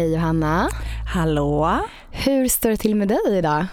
Hej Johanna. Hallå? Hur står det till med dig idag?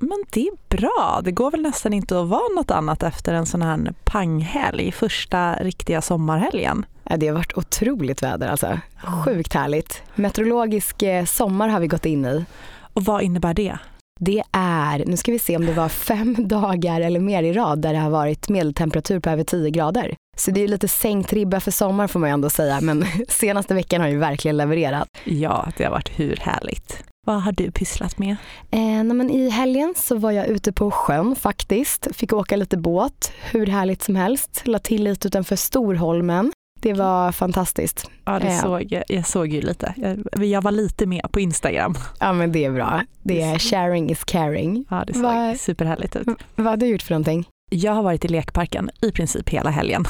Men det är bra. Det går väl nästan inte att vara något annat efter en sån här panghelg, första riktiga sommarhelgen. Ja, det har varit otroligt väder alltså. Sjukt härligt. Meteorologisk eh, sommar har vi gått in i. Och vad innebär det? Det är, nu ska vi se om det var fem dagar eller mer i rad där det har varit medeltemperatur på över 10 grader. Så det är lite sänkt ribba för sommar får man ju ändå säga, men senaste veckan har ju verkligen levererat. Ja, det har varit hur härligt. Vad har du pysslat med? Eh, men I helgen så var jag ute på sjön faktiskt. Fick åka lite båt, hur härligt som helst. La till lite utanför Storholmen. Det var fantastiskt. Ja, det eh. såg, jag, jag såg ju lite. Jag, jag, var lite med på Instagram. Ja, men det är bra. Det är sharing is caring. Ja, det såg Va, superhärligt ut. Vad har du gjort för någonting? Jag har varit i lekparken i princip hela helgen.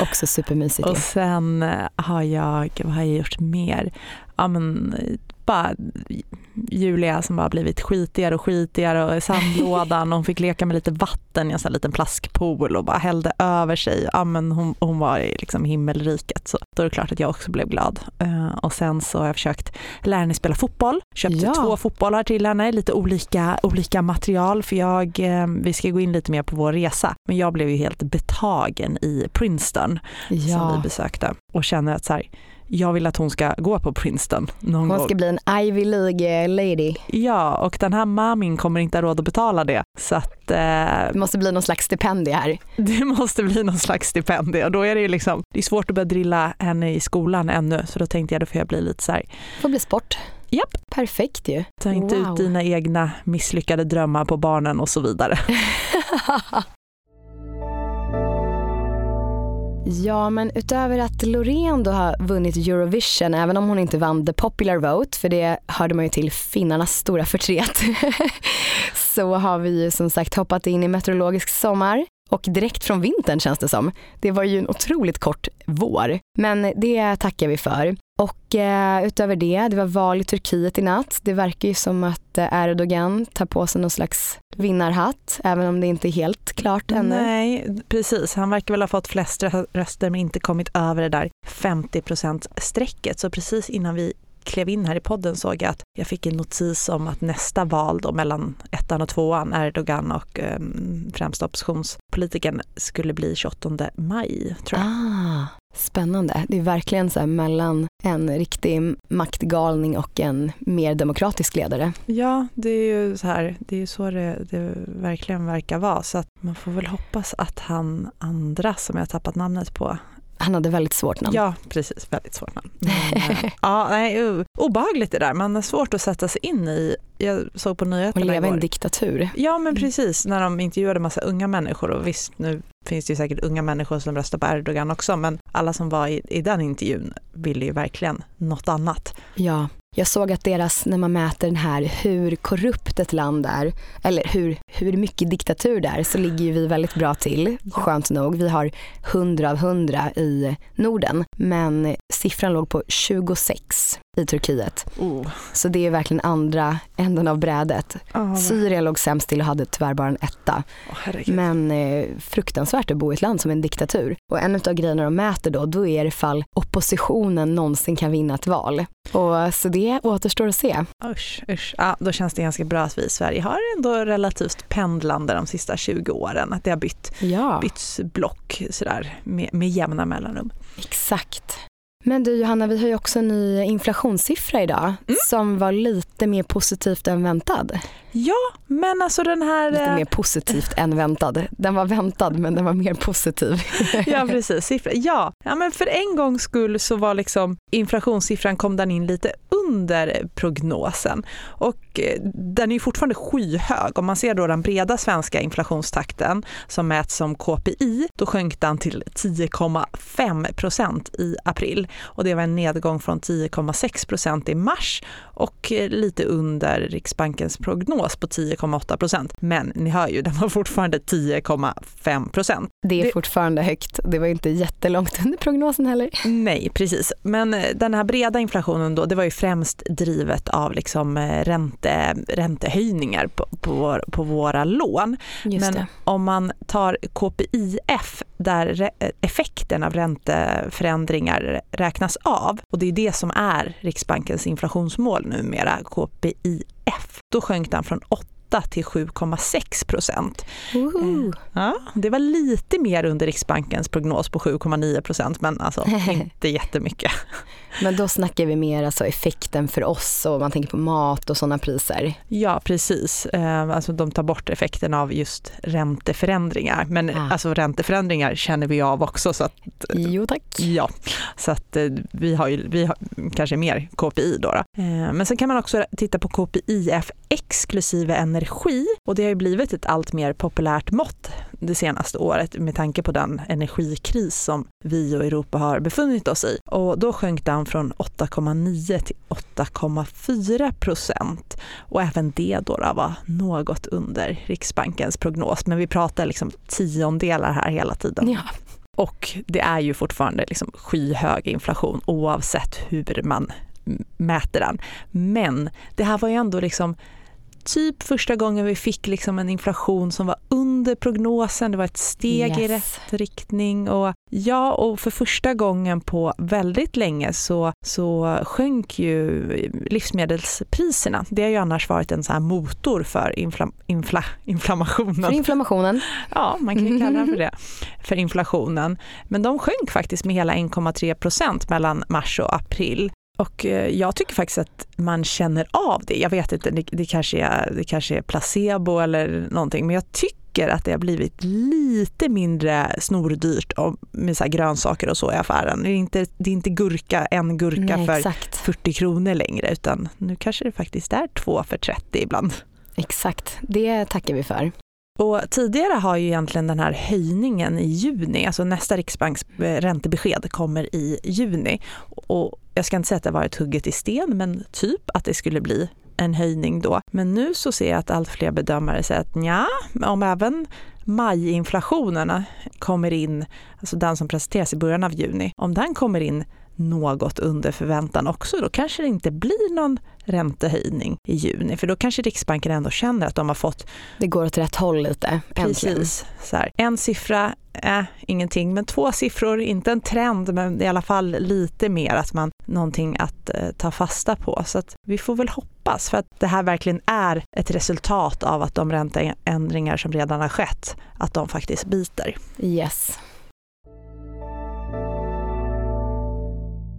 Också supermysigt. Och sen eh, har jag, vad har jag gjort mer? Ja, men, bara Julia som bara blivit skitigare och skitigare och sandlådan och hon fick leka med lite vatten i en sån liten plaskpool och bara hällde över sig. Ja, men hon, hon var i liksom himmelriket så då är det klart att jag också blev glad. Uh, och sen så har jag försökt lära henne spela fotboll. Köpte ja. två fotbollar till henne, lite olika, olika material för jag, uh, vi ska gå in lite mer på vår resa. Men jag blev ju helt betagen i Princeton ja. som vi besökte och känner att så här, jag vill att hon ska gå på Princeton. Någon hon ska gång. bli en Ivy League lady. Ja, och den här mamin kommer inte ha råd att betala det. Så att, eh, det måste bli någon slags stipendie här. Det måste bli någon slags stipendie och då är det ju liksom, det är svårt att börja drilla henne i skolan ännu så då tänkte jag då får jag bli lite så här. får bli sport. Japp. Perfekt ju. Ta inte wow. ut dina egna misslyckade drömmar på barnen och så vidare. Ja, men utöver att Loreen då har vunnit Eurovision, även om hon inte vann the popular vote, för det hörde man ju till finnarnas stora förtret, så har vi ju som sagt hoppat in i meteorologisk sommar och direkt från vintern känns det som. Det var ju en otroligt kort vår, men det tackar vi för. Och eh, utöver det, det var val i Turkiet i natt. Det verkar ju som att eh, Erdogan tar på sig någon slags vinnarhatt, även om det inte är helt klart ännu. Nej, precis. Han verkar väl ha fått flest röster men inte kommit över det där 50% strecket. Så precis innan vi klev in här i podden såg jag att jag fick en notis om att nästa val då mellan ettan och tvåan, Erdogan och eh, främsta oppositionspolitikern, skulle bli 28 maj. Tror jag. Ah, spännande. Det är verkligen så här mellan en riktig maktgalning och en mer demokratisk ledare. Ja, det är ju så här, det är så det, det verkligen verkar vara. Så att man får väl hoppas att han andra som jag tappat namnet på han hade väldigt svårt namn. Ja, precis. Väldigt svårt namn. Men, eh, ja, nej, obehagligt det där. Man har svårt att sätta sig in i. Jag såg på nyheterna Och leva i en diktatur. Ja, men precis. När de intervjuade massa unga människor och visst, nu finns det ju säkert unga människor som röstar på Erdogan också, men alla som var i, i den intervjun ville ju verkligen något annat. Ja, jag såg att deras, när man mäter den här hur korrupt ett land är, eller hur, hur mycket diktatur det är, så ligger ju vi väldigt bra till, skönt nog. Vi har 100 av 100 i Norden, men siffran låg på 26 i Turkiet. Oh. Så det är verkligen andra änden av brädet. Oh, Syrien låg sämst till och hade tyvärr bara en etta. Oh, men eh, fruktansvärt att bo i ett land som en diktatur. Och en av grejerna de mäter då, då är det fall oppositionen någonsin kan vinna ett val. Och, så det återstår att se. Usch, usch. Ja, då känns det ganska bra att vi i Sverige har ändå relativt pendlande de sista 20 åren. Att det har bytt, ja. bytts block sådär med, med jämna mellanrum. Exakt. Men du Johanna, vi har ju också en ny inflationssiffra idag mm. som var lite mer positivt än väntad. Ja, men alltså den här... Lite mer positivt än väntad. Den var väntad men den var mer positiv. ja, precis. Siffra. Ja. ja, men för en gångs skull så var liksom inflationssiffran kom den in lite under prognosen. Och eh, den är fortfarande skyhög. Om man ser då den breda svenska inflationstakten som mäts som KPI, då sjönk den till 10,5 procent i april. Och det var en nedgång från 10,6 procent i mars och lite under Riksbankens prognos på 10,8 procent. Men ni hör ju, den var fortfarande 10,5 procent. Det är fortfarande högt. Det var inte jättelångt under prognosen heller. Nej, precis. Men eh, den här breda inflationen då, det var ju främst drivet av liksom eh, ränte, räntehöjningar på, på, på våra lån. Men om man tar KPIF där effekten av ränteförändringar räknas av och det är det som är Riksbankens inflationsmål numera, KPIF. Då sjönk den från 8 till 7,6 procent. Uh. Ja, det var lite mer under Riksbankens prognos på 7,9 procent men alltså inte jättemycket. Men då snackar vi mer alltså effekten för oss och man tänker på mat och sådana priser. Ja precis, alltså de tar bort effekten av just ränteförändringar. Men ah. alltså ränteförändringar känner vi av också. Så att, jo tack. Ja, så att vi har ju vi har kanske mer KPI då, då. Men sen kan man också titta på KPIF exklusive energi och det har ju blivit ett allt mer populärt mått det senaste året med tanke på den energikris som vi och Europa har befunnit oss i. Och då sjönk den från 8,9 till 8,4 procent. Och även det då, då var något under Riksbankens prognos. Men vi pratar liksom tiondelar här hela tiden. Ja. Och det är ju fortfarande liksom skyhög inflation oavsett hur man mäter den. Men det här var ju ändå liksom typ första gången vi fick liksom en inflation som var under prognosen. Det var ett steg yes. i rätt riktning. Och ja, och för första gången på väldigt länge så, så sjönk ju livsmedelspriserna. Det har ju annars varit en så här motor för infla, infla, inflammationen. För inflammationen? Ja, man kan ju kalla det för det. För inflationen. Men de sjönk faktiskt med hela 1,3 procent mellan mars och april. Och eh, jag tycker faktiskt att man känner av det. Jag vet inte, det, kanske är, det kanske är placebo eller någonting, men jag tycker att det har blivit lite mindre snordyrt med så grönsaker och så i affären. Det är inte, det är inte gurka, en gurka Nej, för exakt. 40 kronor längre, utan nu kanske det faktiskt är två för 30 ibland. Exakt, det tackar vi för. Och tidigare har ju egentligen den här höjningen i juni, alltså nästa Riksbanks eh, räntebesked kommer i juni. Och jag ska inte säga att det varit hugget i sten, men typ att det skulle bli en höjning då. Men nu så ser jag att allt fler bedömare säger att ja, om även majinflationerna kommer in, alltså den som presenteras i början av juni, om den kommer in något under förväntan också, då kanske det inte blir någon räntehöjning i juni, för då kanske Riksbanken ändå känner att de har fått... Det går åt rätt håll lite, Precis. Så här, en siffra, äh, ingenting, men två siffror, inte en trend, men i alla fall lite mer att man, någonting att eh, ta fasta på. Så att vi får väl hoppas, för att det här verkligen är ett resultat av att de ränteändringar som redan har skett, att de faktiskt biter. Yes.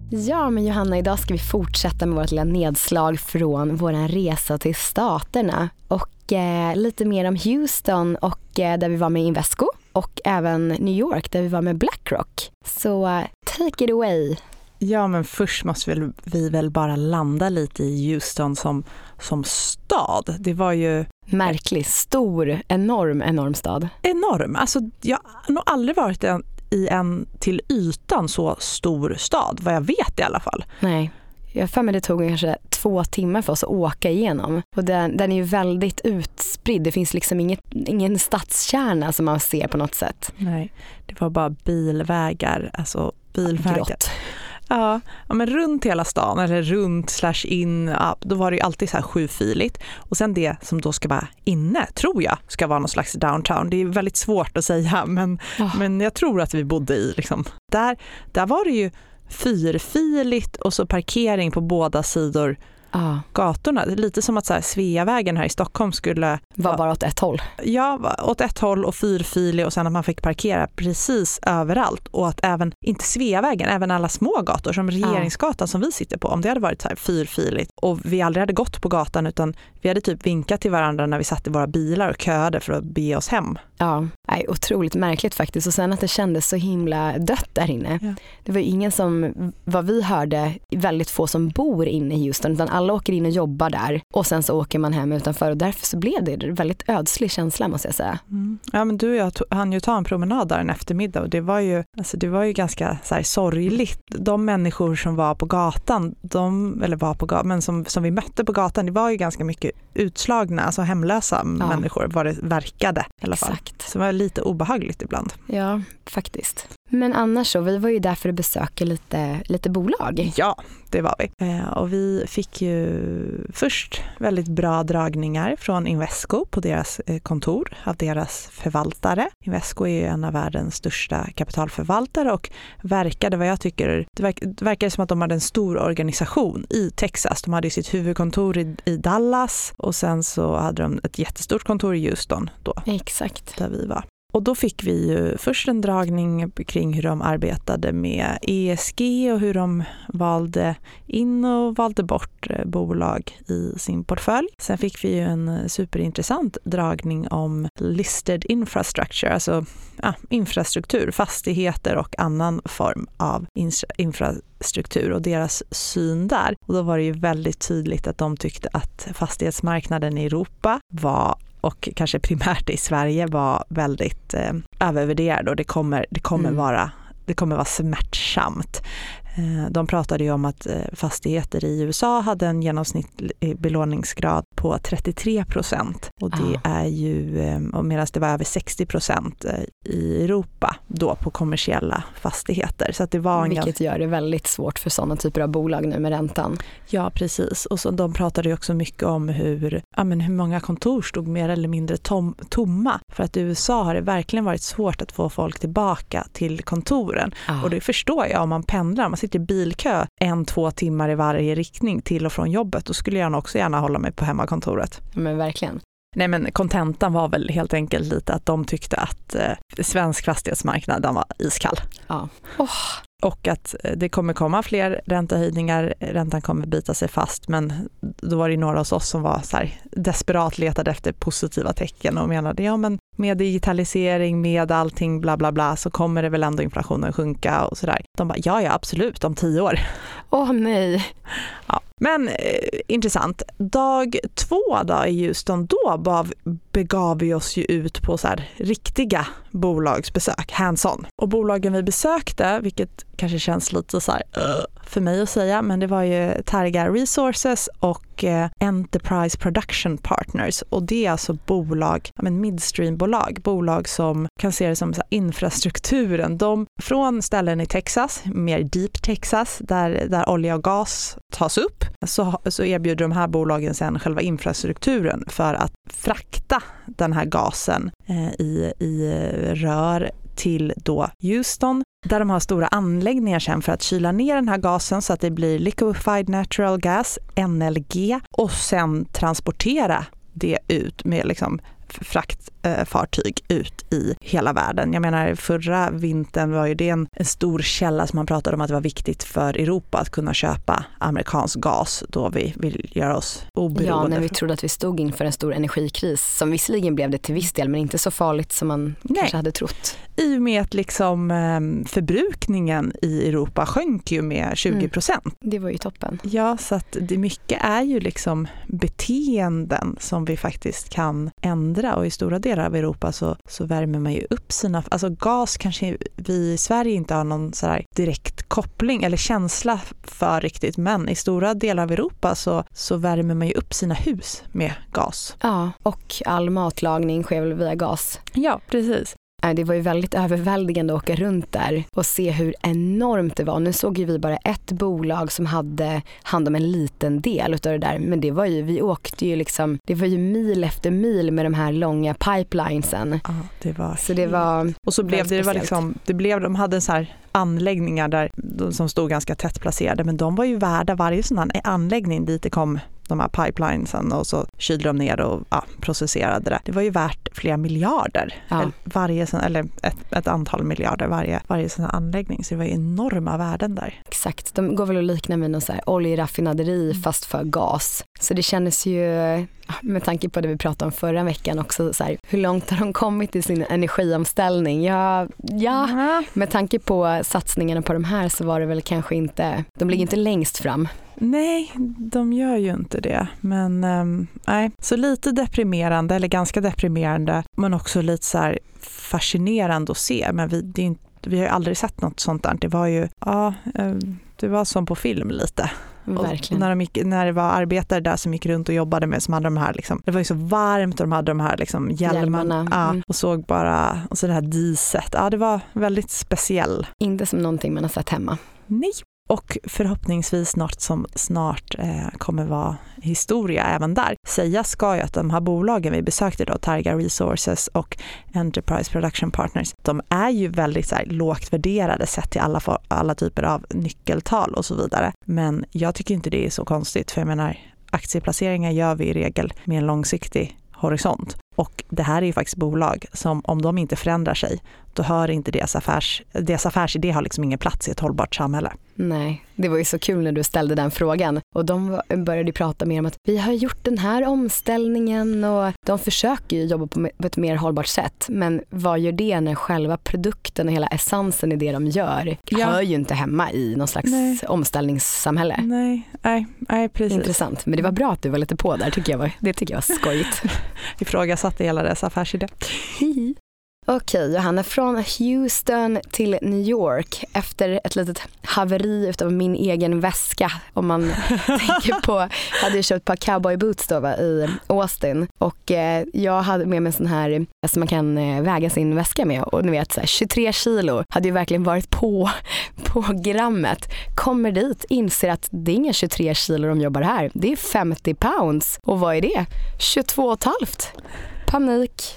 Ja, men Johanna, idag ska vi fortsätta med vårt lilla nedslag från vår resa till Staterna och eh, lite mer om Houston och eh, där vi var med Invesco och även New York där vi var med Blackrock. Så take it away. Ja, men först måste vi, vi väl bara landa lite i Houston som, som stad. Det var ju Märklig, stor, enorm, enorm stad. Enorm. Alltså, jag har nog aldrig varit en i en till ytan så stor stad, vad jag vet i alla fall. Nej. Jag för mig det tog kanske två timmar för oss att åka igenom. Och den, den är ju väldigt utspridd. Det finns liksom inget, ingen stadskärna som man ser på något sätt. Nej, det var bara bilvägar. Alltså bilvägar. Grått. Ja, ja, men runt hela stan eller runt slash in, ja, då var det ju alltid så här sjufiligt. Och sen det som då ska vara inne, tror jag, ska vara någon slags downtown. Det är väldigt svårt att säga, men, oh. men jag tror att vi bodde i liksom. Där, där var det ju fyrfiligt och så parkering på båda sidor ah. gatorna. Det är lite som att så här, Sveavägen här i Stockholm skulle... Var bara åt ett håll? Ja, åt ett håll och fyrfilig och sen att man fick parkera precis överallt. Och att även, inte Sveavägen, även alla små gator som Regeringsgatan ah. som vi sitter på, om det hade varit så här fyrfiligt och vi aldrig hade gått på gatan utan vi hade typ vinkat till varandra när vi satt i våra bilar och köade för att bege oss hem. Ja, nej, otroligt märkligt faktiskt och sen att det kändes så himla dött där inne. Ja. Det var ingen som, vad vi hörde, väldigt få som bor inne i Houston utan alla åker in och jobbar där och sen så åker man hem utanför och därför så blev det en väldigt ödslig känsla måste jag säga. Mm. Ja men du och jag hann ju ta en promenad där en eftermiddag och det var ju, alltså det var ju ganska så här sorgligt. De människor som var på gatan, de, eller var på gatan, men som, som vi mötte på gatan, det var ju ganska mycket utslagna, alltså hemlösa ja. människor vad det verkade i alla fall. Exakt. Så det var lite obehagligt ibland. Ja, faktiskt. Men annars så, vi var ju där för att besöka lite, lite bolag. Ja, det var vi. Eh, och vi fick ju först väldigt bra dragningar från Invesco på deras eh, kontor av deras förvaltare. Invesco är ju en av världens största kapitalförvaltare och verkade vad jag tycker, det, verk, det verkar som att de hade en stor organisation i Texas. De hade sitt huvudkontor i, i Dallas och sen så hade de ett jättestort kontor i Houston då. Exakt. Där vi var. Och då fick vi ju först en dragning kring hur de arbetade med ESG och hur de valde in och valde bort eh, bolag i sin portfölj. Sen fick vi ju en superintressant dragning om listed infrastructure, alltså ja, infrastruktur, fastigheter och annan form av infrastruktur och deras syn där. Och då var det ju väldigt tydligt att de tyckte att fastighetsmarknaden i Europa var och kanske primärt i Sverige var väldigt eh, övervärderad och det kommer, det kommer mm. vara det kommer vara smärtsamt. Eh, de pratade ju om att eh, fastigheter i USA hade en genomsnittlig belåningsgrad på 33 procent och det ah. är ju, eh, medan det var över 60 procent i Europa då på kommersiella fastigheter. Så det var Vilket ganska... gör det väldigt svårt för sådana typer av bolag nu med räntan. Ja precis och så, de pratade ju också mycket om hur, ja, men hur många kontor stod mer eller mindre tom, tomma. För att i USA har det verkligen varit svårt att få folk tillbaka till kontoren ah. och det förstår jag om man pendlar, man sitter i bilkö en, två timmar i varje riktning till och från jobbet, då skulle jag nog också gärna hålla mig på hemmakontoret. Men verkligen. Nej men kontentan var väl helt enkelt lite att de tyckte att eh, svensk fastighetsmarknad var iskall. Ja. Oh. Och att eh, det kommer komma fler räntehöjningar, räntan kommer bita sig fast men då var det några hos oss som var så här, desperat letade efter positiva tecken och menade ja men med digitalisering, med allting bla bla bla så kommer det väl ändå inflationen sjunka och sådär. De bara ja ja absolut om tio år. Åh oh, nej. Ja. Men eh, intressant. Dag två då i Houston, då bav, begav vi oss ju ut på så här riktiga bolagsbesök, hands-on. Och bolagen vi besökte, vilket kanske känns lite så här, uh, för mig att säga, men det var ju Targa Resources och och eh, Enterprise Production Partners och det är alltså bolag, midstreambolag, bolag som kan se det som infrastrukturen. De, från ställen i Texas, mer deep Texas, där, där olja och gas tas upp, så, så erbjuder de här bolagen sen själva infrastrukturen för att frakta den här gasen eh, i, i rör till då Houston där de har stora anläggningar sen för att kyla ner den här gasen så att det blir liquefied natural gas, NLG, och sen transportera det ut med liksom fraktfartyg ut i hela världen. Jag menar förra vintern var ju det en, en, stor källa som man pratade om att det var viktigt för Europa att kunna köpa amerikansk gas då vi vill göra oss oberoende. Ja, när vi trodde att vi stod inför en stor energikris som visserligen blev det till viss del men inte så farligt som man Nej. kanske hade trott. I och med att liksom ehm, förbrukningen i Europa sjönk ju med 20 procent. Mm. Det var ju toppen. Ja, så att det mycket är ju liksom beteenden som vi faktiskt kan ändra och i stora delar av Europa så, så värmer man ju upp sina, alltså gas kanske vi i Sverige inte har någon så direkt koppling eller känsla för riktigt men i stora delar av Europa så, så värmer man ju upp sina hus med gas. Ja, och all matlagning sker väl via gas. Ja, precis. Äh, det var ju väldigt överväldigande att åka runt där och se hur enormt det var. Nu såg ju vi bara ett bolag som hade hand om en liten del utav det där. Men det var ju, vi åkte ju liksom, det var ju mil efter mil med de här långa pipelinesen. Ja, det var så det var Och så blev det, det var liksom, det blev, de hade så här anläggningar där, som stod ganska tätt placerade men de var ju värda varje sån här anläggning dit det kom de här pipelinesen och så kylde de ner och ja, processerade det. Det var ju värt flera miljarder, ja. varje, eller ett, ett, antal miljarder varje, varje sån här anläggning. Så det var ju enorma värden där. Exakt, de går väl att likna med någon oljeraffinaderi mm. fast för gas. Så det kändes ju, med tanke på det vi pratade om förra veckan också, så här, hur långt har de kommit i sin energiomställning? Ja, ja, mm. med tanke på satsningarna på de här så var det väl kanske inte, de ligger inte längst fram. Nej, de gör ju inte det. Men um, nej, så lite deprimerande, eller ganska deprimerande, men också lite så här fascinerande att se. Men vi, det är inte, vi har ju aldrig sett något sånt där. Det var ju, ja, ehm, det var som på film lite. Verkligen. när, de gick, när det var arbetare där som gick runt och jobbade med, som hade de här, liksom, det var ju så varmt och de hade de här liksom, hjälmarna. Hjälmarna, Ja, mm. och såg bara, och så det här diset. Ja, det var väldigt speciell. Inte som någonting man har sett hemma. Nej. Och förhoppningsvis något som snart eh, kommer vara historia även där. Säga ska ju att de här bolagen vi besökte då, Targa Resources och Enterprise Production Partners, de är ju väldigt så här, lågt värderade sett till alla, alla typer av nyckeltal och så vidare. Men jag tycker inte det är så konstigt, för jag menar aktieplaceringar gör vi i regel med en långsiktig horisont. Och det här är ju faktiskt bolag som om de inte förändrar sig, då hör inte deras, affärs, deras affärsidé har liksom ingen plats i ett hållbart samhälle. Nej, det var ju så kul när du ställde den frågan och de började prata mer om att vi har gjort den här omställningen och de försöker ju jobba på ett mer hållbart sätt. Men vad gör det när själva produkten och hela essensen i det de gör Ja. hör ju inte hemma i någon slags Nej. omställningssamhälle. Nej, nej, nej precis. Intressant, men det var bra att du var lite på där tycker jag. Var, det tycker jag var skojigt. Ifrågasatte hela dess affärsidé. Okej Johanna, från Houston till New York efter ett litet haveri utav min egen väska. Om man tänker på, jag hade ju köpt ett par cowboyboots då va, i Austin och eh, jag hade med mig en sån här som man kan eh, väga sin väska med och ni vet så här, 23 kilo hade ju verkligen varit på, på grammet. Kommer dit, inser att det är inga 23 kilo de jobbar här, det är 50 pounds och vad är det? 22 och ett halvt. Panik.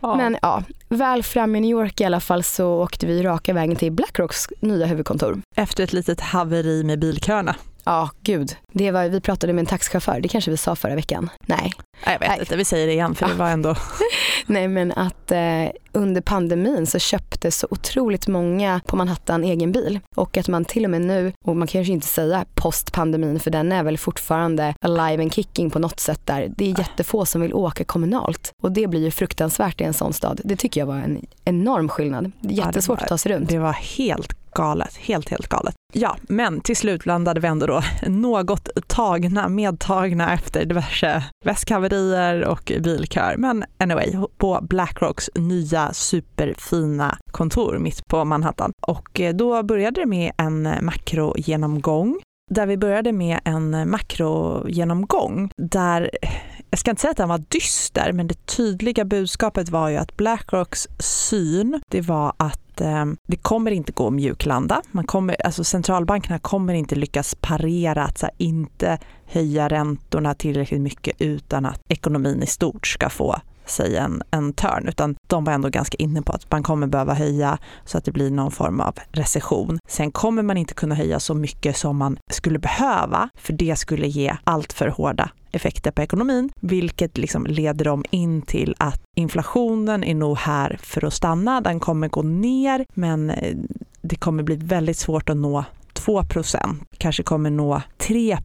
Ja. Men ja, väl fram i New York i alla fall så åkte vi raka vägen till Blackrocks nya huvudkontor. Efter ett litet haveri med bilköerna. Ja, gud. Det var, vi pratade med en taxichaufför, det kanske vi sa förra veckan. Nej, jag vet Nej. inte, vi säger det igen för det var ändå... Nej men att eh, under pandemin så köpte så otroligt många på Manhattan egen bil och att man till och med nu, och man kanske inte säga postpandemin för den är väl fortfarande alive and kicking på något sätt där. Det är jättefå som vill åka kommunalt och det blir ju fruktansvärt i en sån stad. Det tycker jag var en enorm skillnad. Är Ja, jättesvårt var- att ta sig runt. Det var helt galet, helt helt galet. Ja, men till slut landade vi ändå då något tagna, medtagna efter diverse väskhaverier och bilkör. Men anyway, på Blackrocks nya superfina kontor mitt på Manhattan. Och eh, då började det med en makrogenomgång där vi började med en makrogenomgång där, eh, jag ska inte säga att den var dyster, men det tydliga budskapet var ju att Blackrocks syn, det var att eh, det kommer inte gå att mjuklanda. Man kommer, alltså centralbankerna kommer inte lyckas parera att så här, inte höja räntorna tillräckligt mycket utan att ekonomin i stort ska få sig en, en törn, utan de var ändå ganska inne på att man kommer behöva höja så att det blir någon form av recession. Sen kommer man inte kunna höja så mycket som man skulle behöva, för det skulle ge allt för hårda effekter på ekonomin, vilket liksom leder dem in till att inflationen är nog här för att stanna. Den kommer gå ner, men eh, det kommer bli väldigt svårt att nå 2% kanske kommer nå 3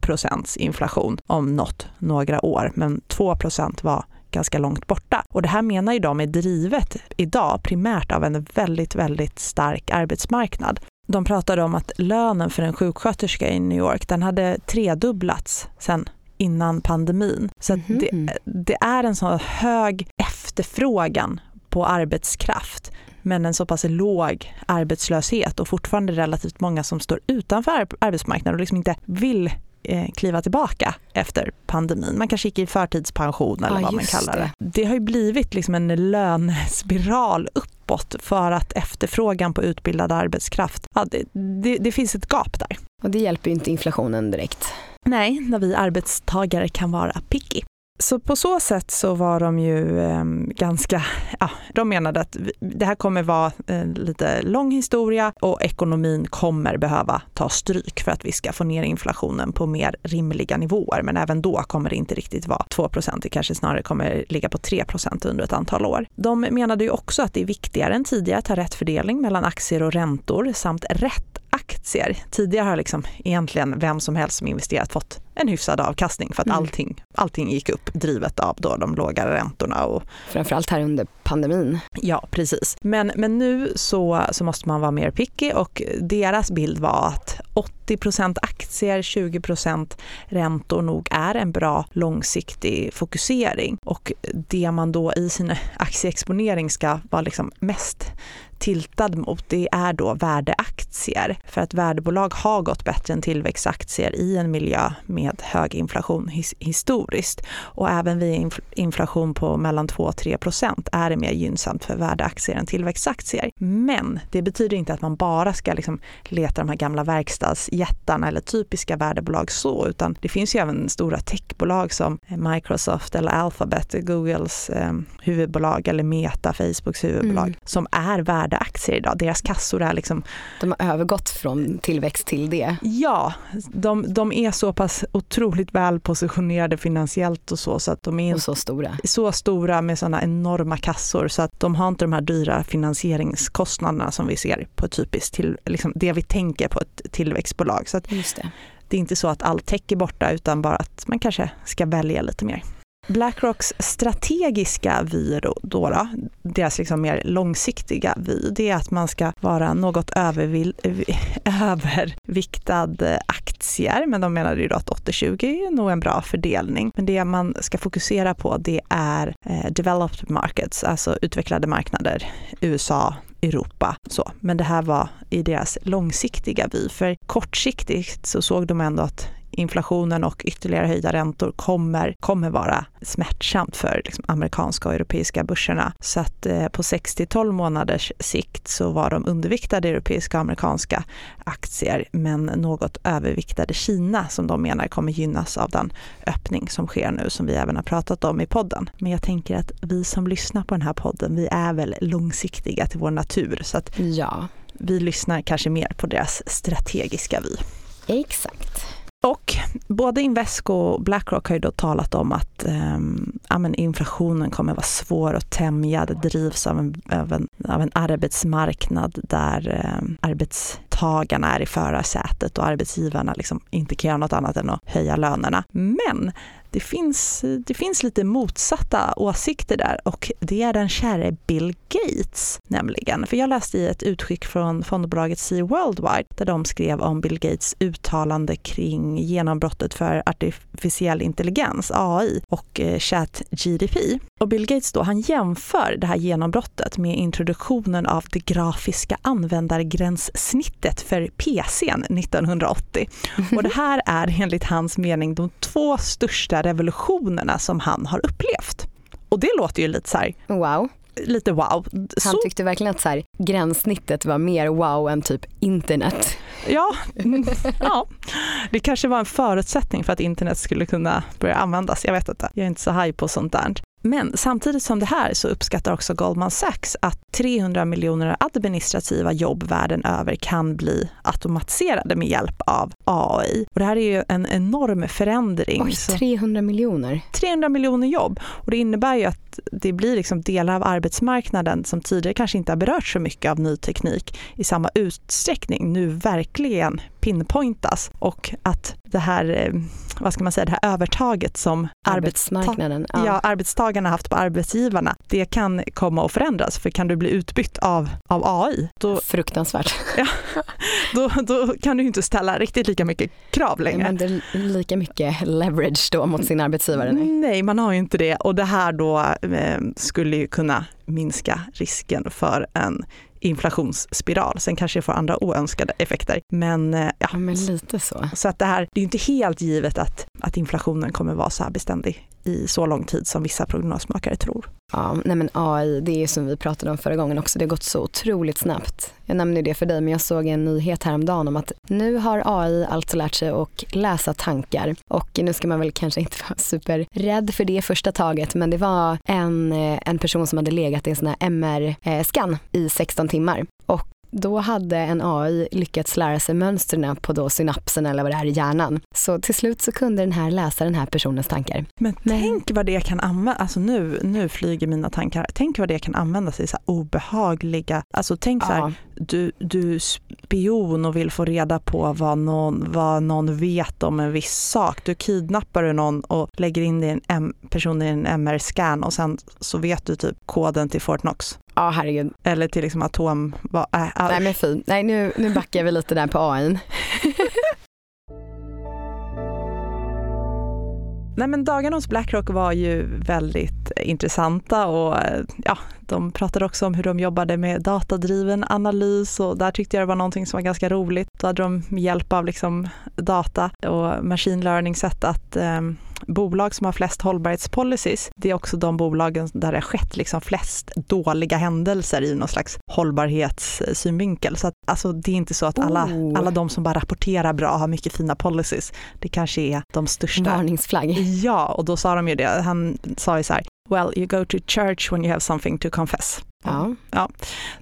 inflation om något, några år, men 2% var ganska långt borta. Och det här menar ju de är drivet idag primärt av en väldigt, väldigt stark arbetsmarknad. De pratade om att lönen för en sjuksköterska i New York, den hade tredubblats sen innan pandemin. Så att det, Mhm. det är en så hög efterfrågan på arbetskraft men en så pass låg arbetslöshet och fortfarande relativt många som står utanför ar- arbetsmarknaden och liksom inte vill eh, kliva tillbaka efter pandemin. Man kanske gick i förtidspension eller Ja, vad man kallar det. det. Det har ju blivit liksom en lönespiral uppåt för att efterfrågan på utbildad arbetskraft, ja, det, det, det finns ett gap där. Och det hjälper ju inte inflationen direkt. Nej, när vi arbetstagare kan vara picky. Så på så sätt så var de ju eh, ganska, ja, de menade att det här kommer vara en lite lång historia och ekonomin kommer behöva ta stryk för att vi ska få ner inflationen på mer rimliga nivåer. Men även då kommer det inte riktigt vara 2 det kanske snarare kommer ligga på 3% under ett antal år. De menade ju också att det är viktigare än tidigare att ha rätt fördelning mellan aktier och räntor samt rätt aktier. Tidigare har liksom egentligen vem som helst som investerat fått en hyfsad avkastning för att mm. allting, allting gick upp drivet av då de låga räntorna. Och... Framförallt här under pandemin. Ja, precis. Men, men nu så, så måste man vara mer picky och deras bild var att 80% aktier, 20% räntor nog är en bra långsiktig fokusering. Och det man då i sin aktieexponering ska vara liksom mest tiltad mot det är då värdeaktier. För att värdebolag har gått bättre än tillväxtaktier i en miljö med hög inflation his historiskt. Och även vid inflation på mellan 2 och 3 procent är det mer gynnsamt för värdeaktier än tillväxtaktier. Men det betyder inte att man bara ska liksom leta de här gamla verkstadsjättarna eller typiska värdebolag så, utan det finns ju även stora techbolag som Microsoft eller Alphabet, Googles eh, huvudbolag eller Meta, Facebooks huvudbolag, mm. som är värda aktier idag. Deras kassor är liksom... De har övergått från tillväxt till det. Ja, de, de är så pass otroligt väl positionerade finansiellt och så. så att de är och så stora. Så stora med sådana enorma kassor så att de har inte de här dyra finansieringskostnaderna som vi ser på typiskt till, liksom det vi tänker på ett tillväxtbolag. Så att Just det. det är inte så att allt tech är borta utan bara att man kanske ska välja lite mer. Blackrocks strategiska vy då, då, deras liksom mer långsiktiga vy, det är att man ska vara något överviktad eh, aktier, men de menade ju då att 80-20 är nog en bra fördelning. Men det man ska fokusera på det är eh, developed markets, alltså utvecklade marknader, USA, Europa. Så. Men det här var i deras långsiktiga vy, för kortsiktigt så såg de ändå att inflationen och ytterligare höjda räntor kommer, kommer vara smärtsamt för liksom, amerikanska och europeiska börserna. Så att eh, på 6-12 månaders sikt så var de underviktade europeiska och amerikanska aktier men något överviktade Kina som de menar kommer gynnas av den öppning som sker nu som vi även har pratat om i podden. Men jag tänker att vi som lyssnar på den här podden, vi är väl långsiktiga till vår natur så att ja. vi lyssnar kanske mer på deras strategiska vy. Exakt. Och både Invesco och Blackrock har ju då talat om att eh, ja, inflationen kommer vara svår att tämja. Det drivs av en, av en, av en arbetsmarknad där eh, arbetstagarna är i förarsätet och arbetsgivarna liksom inte kan göra något annat än att höja lönerna. Men det finns, det finns lite motsatta åsikter där och det är den käre Bill Gates nämligen. För jag läste i ett utskick från fondbolaget Sea Worldwide där de skrev om Bill Gates uttalande kring genombrottet för artificiell intelligens, AI, och chat ChatGDP. Och Bill Gates då, han jämför det här genombrottet med introduktionen av det grafiska användargränssnittet för PCn 1980. Och det här är enligt hans mening de två största revolutionerna som han har upplevt. Och det låter ju lite så här, wow lite wow. Han tyckte verkligen att så här, gränssnittet var mer wow än typ internet. Ja, ja, det kanske var en förutsättning för att internet skulle kunna börja användas. Jag vet inte, jag är inte så haj på sånt där. Men samtidigt som det här så uppskattar också Goldman Sachs att 300 miljoner administrativa jobb världen över kan bli automatiserade med hjälp av AI. Och det här är ju en enorm förändring. Oj, 300 miljoner. 300 miljoner jobb. Och det innebär ju att det blir liksom delar av arbetsmarknaden som tidigare kanske inte har berört så mycket av ny teknik i samma utsträckning nu verkligen pinpointas och att det här, eh, vad ska man säga, det här övertaget som arbetsmarknaden, ja. ja. arbetstagarna haft på arbetsgivarna, det kan komma att förändras. För kan du bli utbytt av, av AI, då, Fruktansvärt. Ja, då, då kan du inte ställa riktigt lika mycket krav längre. Men det är lika mycket leverage då mot sin arbetsgivare? Nej, nej man har ju inte det och det här då eh, skulle ju kunna minska risken för en inflationsspiral. Sen kanske det får andra oönskade effekter. Men, eh, ja, men lite så. Så att det här, det är inte helt givet att, att inflationen kommer vara så här beständig i så lång tid som vissa prognosmakare tror. Ja, nej men AI, det är som vi pratade om förra gången också, det har gått så otroligt snabbt. Jag nämnde det för dig, men jag såg en nyhet häromdagen om att nu har AI alltså lärt sig att läsa tankar och nu ska man väl kanske inte vara superrädd för det första taget, men det var en, eh, en person som hade legat i en sån här MR-scan eh, i 16 timmar och då hade en AI lyckats lära sig mönstren på då synapsen eller vad det är i hjärnan. Så till slut så kunde den här läsa den här personens tankar. Men, Men... tänk vad det kan användas, alltså nu, nu flyger mina tankar, tänk vad det kan användas i så obehagliga, alltså tänk så här, du, du spion och vill få reda på vad någon, vad någon vet om en viss sak. Du kidnappar någon och lägger in din person i en MR-scan och sen så vet du typ koden till Fort Knox. Ja, herregud. Eller till liksom atom... Äh, äh. Nej men fint. Nej nu, nu backar vi lite där på AI. Nej men dagarna hos Blackrock var ju väldigt intressanta och ja, de pratade också om hur de jobbade med datadriven analys och där tyckte jag det var någonting som var ganska roligt. Då hade de med hjälp av liksom data och machine learning sett att eh, bolag som har flest hållbarhetspolicies, det är också de bolagen där det har skett liksom flest dåliga händelser i någon slags hållbarhetssynvinkel. Så att, alltså, det är inte så att alla, oh. alla de som bara rapporterar bra har mycket fina policies. Det kanske är de största. Varningsflagg. Ja, och då sa de ju det. Han sa ju så här, well, you go to church when you have something to confess. Ja. ja.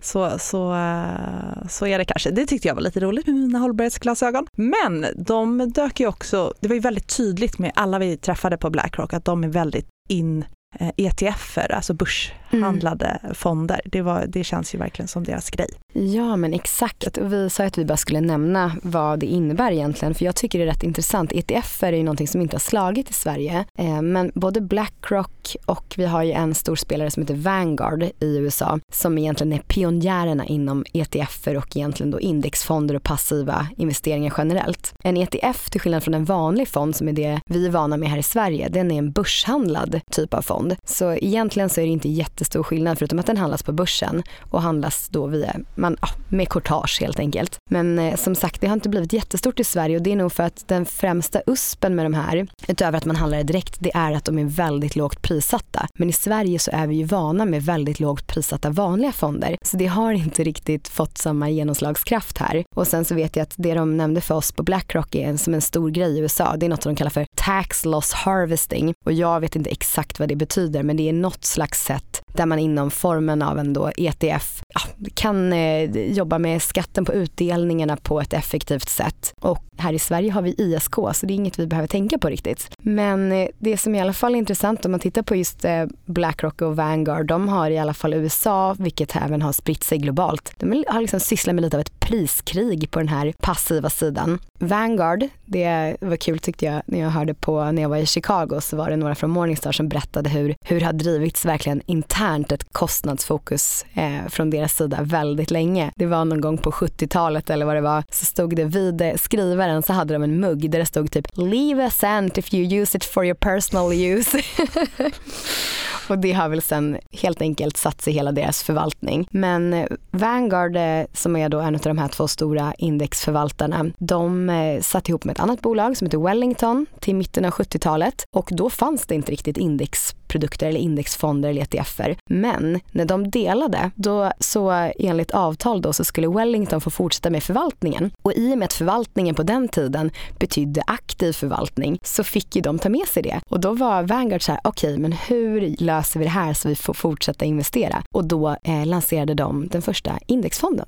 Så, så, eh, så är det kanske. Det tyckte jag var lite roligt med mina hållbarhetsglasögon. Men de dök ju också, det var ju väldigt tydligt med alla vi träffade på Blackrock att de är väldigt in eh, ETFer, alltså börs mm. fonder. Det, var, det känns ju verkligen som deras grej. Ja men exakt och vi sa att vi bara skulle nämna vad det innebär egentligen för jag tycker det är rätt intressant. ETFer är ju någonting som inte har slagit i Sverige eh, men både Blackrock och vi har ju en stor spelare som heter Vanguard i USA som egentligen är pionjärerna inom ETFer och egentligen då indexfonder och passiva investeringar generellt. En ETF till skillnad från en vanlig fond som är det vi är vana med här i Sverige, den är en börshandlad typ av fond. Så egentligen så är det inte jättestor skillnad förutom att den handlas på börsen och handlas då via man, ja, med courtage helt enkelt. Men eh, som sagt, det har inte blivit jättestort i Sverige och det är nog för att den främsta uspen med de här, utöver att man handlar det direkt, det är att de är väldigt lågt prissatta. Men i Sverige så är vi ju vana med väldigt lågt prissatta vanliga fonder. Så det har inte riktigt fått samma genomslagskraft här. Och sen så vet jag att det de nämnde för oss på Blackrock är som en stor grej i USA. Det är något som de kallar för tax loss harvesting och jag vet inte exakt vad det betyder men det är något slags sätt där man inom formen av en då ETF ja, kan eh, jobba med skatten på utdelningarna på ett effektivt sätt. Och här i Sverige har vi ISK så det är inget vi behöver tänka på riktigt. Men eh, det som i alla fall är intressant om man tittar på just eh, Blackrock och Vanguard, de har i alla fall USA, vilket även har spritt sig globalt. De har liksom sysslat med lite av ett priskrig på den här passiva sidan. Vanguard, det var kul tyckte jag när jag hörde på när jag var i Chicago så var det några från Morningstar som berättade hur, hur det har drivits verkligen internt ett kostnadsfokus eh, från deras sida väldigt länge. Det var någon gång på 70-talet eller vad det var så stod det vid skrivaren så hade de en mugg där det stod typ “Leave a cent if you use it for your personal use”. och det har väl sen helt enkelt satt sig i hela deras förvaltning. Men eh, Vanguard eh, som är då en av de här två stora indexförvaltarna, de eh, satt ihop med ett annat bolag som heter Wellington till mitten av 70-talet och då fanns det inte riktigt index indexprodukter eller indexfonder eller ETFer. Men när de delade, då så enligt avtal då så skulle Wellington få fortsätta med förvaltningen och i och med att förvaltningen på den tiden betydde aktiv förvaltning så fick ju de ta med sig det och då var Vanguard så här, okej okay, men hur löser vi det här så vi får fortsätta investera? Och då eh, lanserade de den första indexfonden.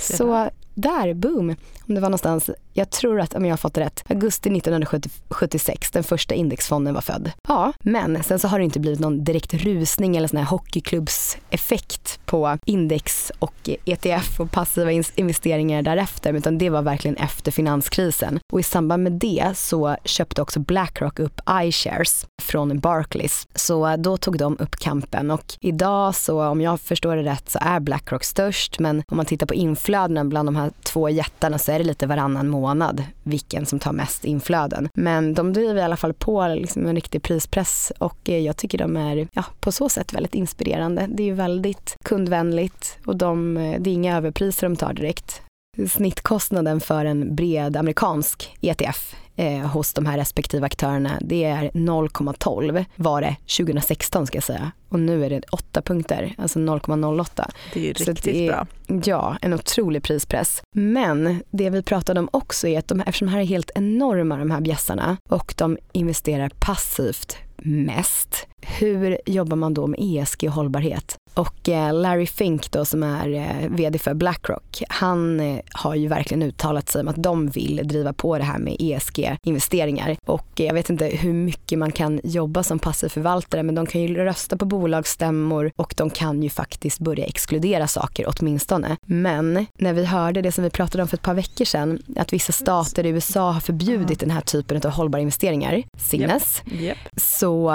Så där, boom. Om det var någonstans, jag tror att, om jag har fått rätt, augusti 1976, den första indexfonden var född. Ja, men sen så har det inte blivit någon direkt rusning eller sån här hockeyklubbseffekt på index och ETF och passiva investeringar därefter, utan det var verkligen efter finanskrisen. Och i samband med det så köpte också Blackrock upp iShares från Barclays. Så då tog de upp kampen och idag så, om jag förstår det rätt, så är Blackrock störst, men om man tittar på inflödena bland de här två jättarna så är det lite varannan månad vilken som tar mest inflöden. Men de driver i alla fall på liksom en riktig prispress och eh, jag tycker de är ja, på så sätt väldigt inspirerande. Det är ju väldigt kundvänligt och de, eh, det är inga överpriser de tar direkt. Snittkostnaden för en bred amerikansk ETF eh, hos de här respektive aktörerna, det är 0,12 var det 2016 ska jag säga. Och nu är det 8 punkter, alltså 0,08. Det är ju riktigt det är, bra. Ja, en otrolig prispress. Men det vi pratade om också är att de, eftersom de här är helt enorma de här bjässarna och de investerar passivt mest hur jobbar man då med ESG och hållbarhet? Och eh, Larry Fink då som är eh, vd för Blackrock, han eh, har ju verkligen uttalat sig om att de vill driva på det här med ESG-investeringar. Och jag vet inte hur mycket man kan jobba som passiv förvaltare men de kan ju rösta på bolagsstämmor och de kan ju faktiskt börja exkludera saker åtminstone. Men när vi hörde det som vi pratade om för ett par veckor sedan, att vissa stater i USA har förbjudit den här typen av hållbara investeringar, Signes, Yep. Yep. så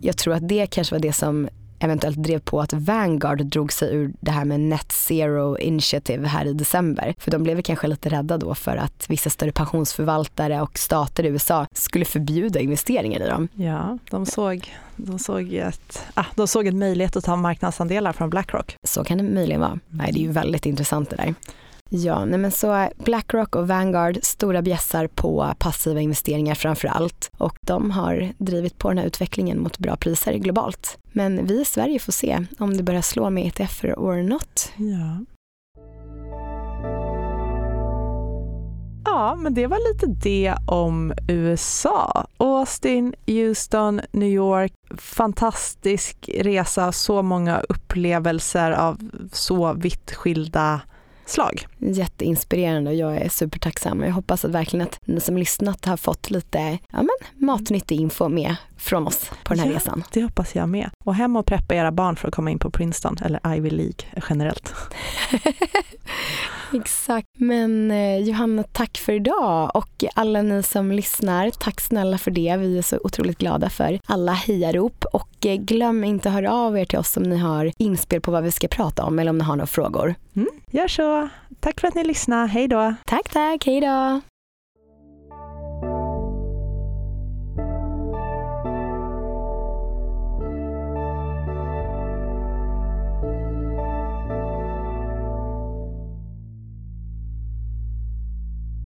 jag tror att det kanske var det som eventuellt drev på att Vanguard drog sig ur det här med Net Zero Initiative här i december. För de blev kanske lite rädda då för att vissa större pensionsförvaltare och stater i USA skulle förbjuda investeringar i dem. Ja, de såg, de såg, ett, ah, de såg en möjlighet att ta marknadsandelar från Blackrock. Så kan det möjligen vara. Nej, det är ju väldigt intressant det där. Ja, nej men så Blackrock och Vanguard, stora bjässar på passiva investeringar framför allt. Och de har drivit på den här utvecklingen mot bra priser globalt. Men vi i Sverige får se om det börjar slå med ETFer or not. Ja. Ja, men det var lite det om USA. Austin, Houston, New York. Fantastisk resa, så många upplevelser av så vitt skilda slag. Jätteinspirerande och jag är supertacksam. Jag hoppas att verkligen att ni som lyssnat har fått lite ja, men, matnyttig info med från oss på den här ja, resan. Det hoppas jag med. Och hem och preppa era barn för att komma in på Princeton eller Ivy League generellt. Exakt. Men eh, Johanna, tack för idag och alla ni som lyssnar, tack snälla för det. Vi är så otroligt glada för alla hejarop och glöm inte att höra av er till oss om ni har inspel på vad vi ska prata om eller om ni har några frågor. Mm, gör så. Tack för att ni lyssnade. Hej då. Tack, tack. Hej då.